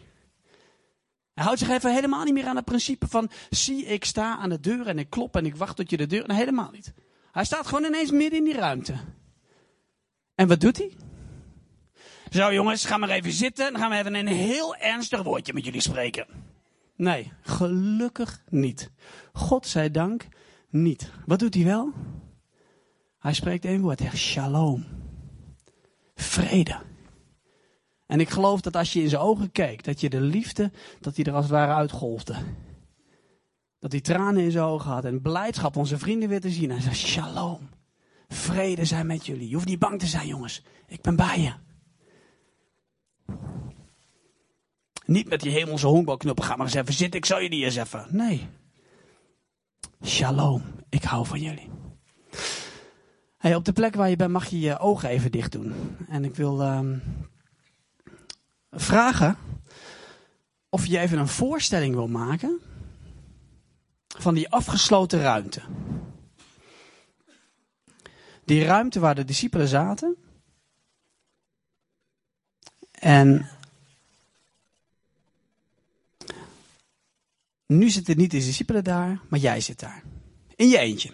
Hij houdt zich even helemaal niet meer aan het principe van, zie ik sta aan de deur en ik klop en ik wacht tot je de deur... Nee, helemaal niet. Hij staat gewoon ineens midden in die ruimte. En wat doet hij? Zo jongens, ga maar even zitten. Dan gaan we even een heel ernstig woordje met jullie spreken. Nee, gelukkig niet. God zij dank niet. Wat doet hij wel? Hij spreekt één woord, shalom. Vrede. En ik geloof dat als je in zijn ogen keek, dat je de liefde, dat hij er als het ware uitgolfde. Dat hij tranen in zijn ogen had en blijdschap zijn vrienden weer te zien. Hij zei, shalom, vrede zijn met jullie. Je hoeft niet bang te zijn jongens, ik ben bij je. Niet met die hemelse honkbalknoppen, ga maar eens even zitten, ik zal je die eens even. Nee. Shalom, ik hou van jullie. Hey, op de plek waar je bent mag je je ogen even dicht doen. En ik wil um, vragen of je even een voorstelling wil maken van die afgesloten ruimte. Die ruimte waar de discipelen zaten. En nu zitten niet de discipelen daar, maar jij zit daar. In je eentje.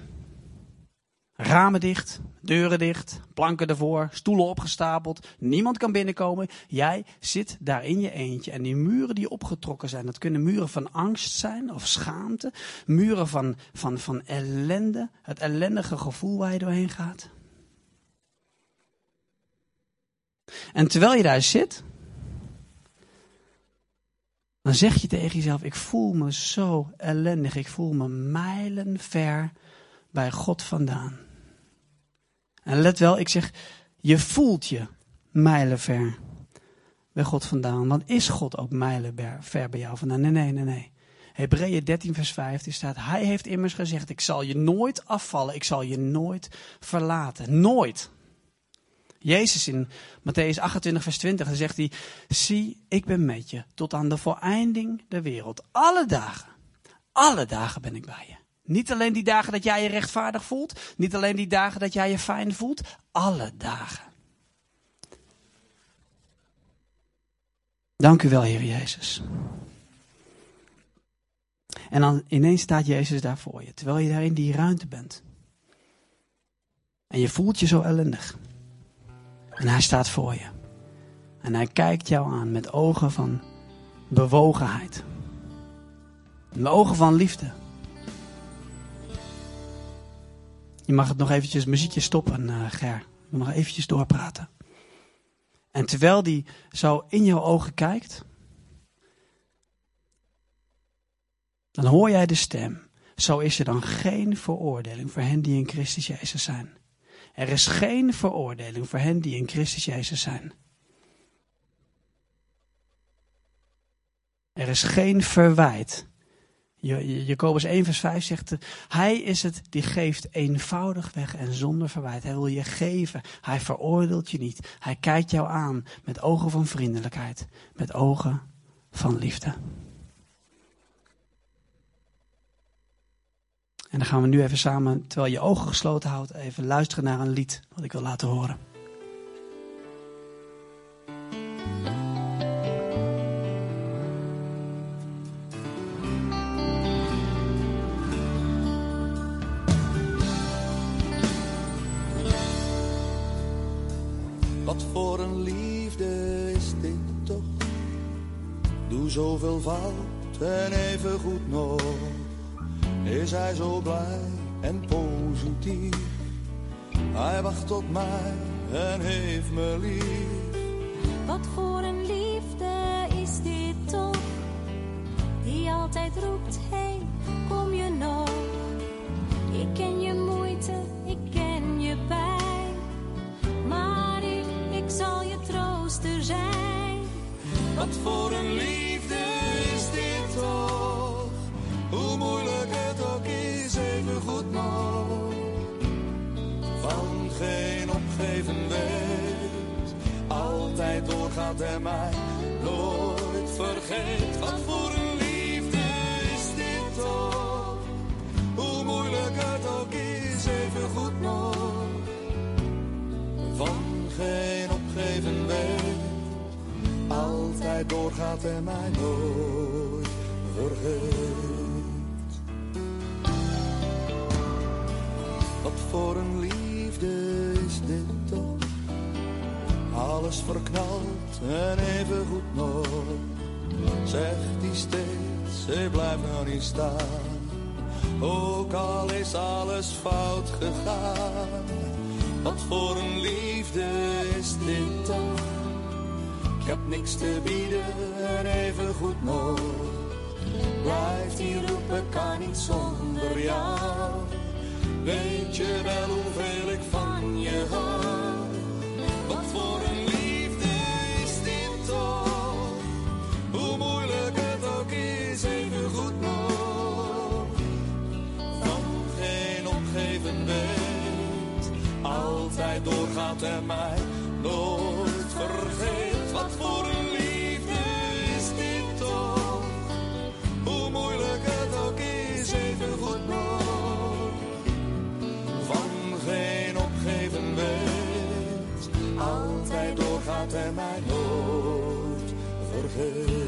Ramen dicht, deuren dicht, planken ervoor, stoelen opgestapeld. Niemand kan binnenkomen. Jij zit daar in je eentje. En die muren die opgetrokken zijn, dat kunnen muren van angst zijn of schaamte. Muren van, van, van ellende. Het ellendige gevoel waar je doorheen gaat. En terwijl je daar zit, dan zeg je tegen jezelf: Ik voel me zo ellendig. Ik voel me mijlen ver bij God vandaan. En let wel, ik zeg, je voelt je mijlenver bij God vandaan. Want is God ook mijlen ver bij jou vandaan? Nee, nee, nee, nee. Hebreeën 13, vers 15 staat: Hij heeft immers gezegd: Ik zal je nooit afvallen, ik zal je nooit verlaten. Nooit. Jezus in Matthäus 28, vers 20, dan zegt hij: Zie, ik ben met je tot aan de voleinding der wereld. Alle dagen, alle dagen ben ik bij je. Niet alleen die dagen dat jij je rechtvaardig voelt. Niet alleen die dagen dat jij je fijn voelt. Alle dagen. Dank u wel, Heer Jezus. En dan ineens staat Jezus daar voor je, terwijl je daar in die ruimte bent. En je voelt je zo ellendig. En hij staat voor je. En hij kijkt jou aan met ogen van bewogenheid. Met ogen van liefde. Je mag het nog eventjes muziekje stoppen, uh, Ger. We nog eventjes doorpraten. En terwijl die zo in jouw ogen kijkt, dan hoor jij de stem. Zo is er dan geen veroordeling voor hen die in Christus Jezus zijn. Er is geen veroordeling voor hen die in Christus Jezus zijn. Er is geen verwijt Jacobus 1 vers 5 zegt, hij is het die geeft eenvoudig weg en zonder verwijt. Hij wil je geven. Hij veroordeelt je niet. Hij kijkt jou aan met ogen van vriendelijkheid, met ogen van liefde. En dan gaan we nu even samen, terwijl je ogen gesloten houdt, even luisteren naar een lied wat ik wil laten horen. Zoveel fout en even goed nog is hij zo blij en positief. Hij wacht op mij en heeft me lief. Wat voor een liefde is dit toch, die altijd roept, hey, kom je nog? Ik ken je moeite, ik zal je trooster zijn. Wat voor een liefde hoe moeilijk het ook is, even goed nog. Van geen opgeven weet, altijd doorgaat en mij nooit vergeet. Wat voor een liefde is dit toch? Hoe moeilijk het ook is, even goed nog. Van geen doorgaat en mij nooit vergeet. Wat voor een liefde is dit toch? Alles verknald en even goed nog. Zegt die steeds, hij blijft nou niet staan. Ook al is alles fout gegaan. Wat voor een liefde is dit toch? Ik heb niks te bieden en even goed nog Blijft hier roepen, kan niet zonder jou. Weet je wel hoeveel ik van je hou? Wat voor een liefde is dit toch? Hoe moeilijk het ook is, even goed nog. Van geen opgeven weet, altijd doorgaat en mij nooit vergeet. Doorgaat en mij nooit vergeet.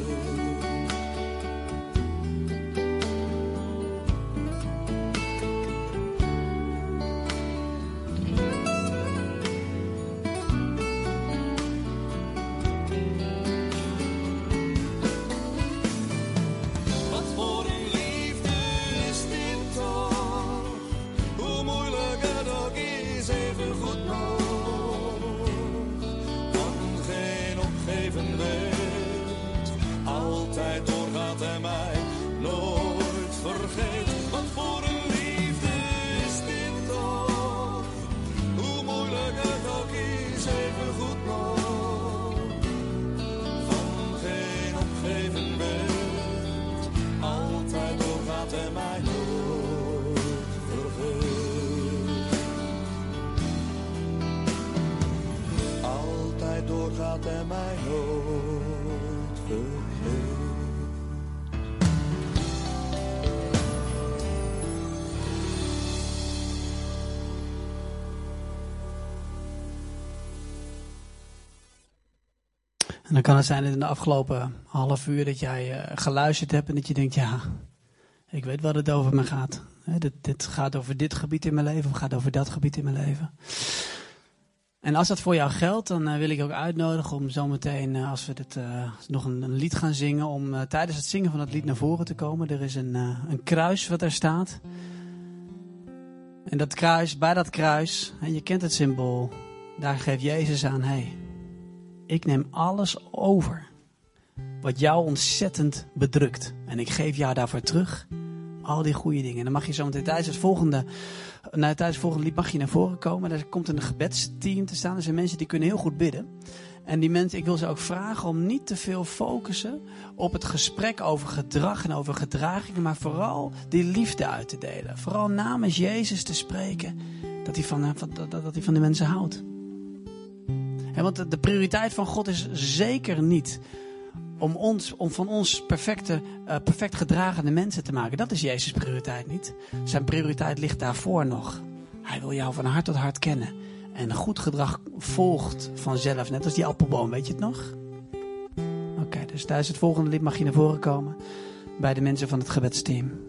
Kan het zijn dat in de afgelopen half uur dat jij eh, geluisterd hebt en dat je denkt, ja, ik weet wat het over me gaat. Hè, dit, dit gaat over dit gebied in mijn leven of gaat over dat gebied in mijn leven. En als dat voor jou geldt, dan eh, wil ik je ook uitnodigen om zometeen, eh, als we dit, nog een, lied gaan zingen, om tijdens het zingen van dat lied naar voren te komen. Er is een, een kruis wat daar staat. En dat kruis, bij dat kruis, en je kent het symbool, daar geeft Jezus aan, hey, ik neem alles over wat jou ontzettend bedrukt. En ik geef jou daarvoor terug al die goede dingen. En dan mag je zo meteen tijdens het volgende, nou, tijdens het volgende lied mag je naar voren komen. Er komt een gebedsteam te staan. Er zijn mensen die kunnen heel goed bidden. En die mensen, ik wil ze ook vragen om niet te veel focussen op het gesprek over gedrag en over gedragingen, maar vooral die liefde uit te delen. Vooral namens Jezus te spreken dat hij van, van, dat, dat hij van de mensen houdt. Want de, prioriteit van God is zeker niet om, ons, om van ons perfecte, eh, perfect gedragende mensen te maken. Dat is Jezus' prioriteit niet. Zijn prioriteit ligt daarvoor nog. Hij wil jou van hart tot hart kennen. En goed gedrag volgt vanzelf, net als die appelboom, weet je het nog? Oké, dus tijdens het volgende lied mag je naar voren komen bij de mensen van het gebedsteam.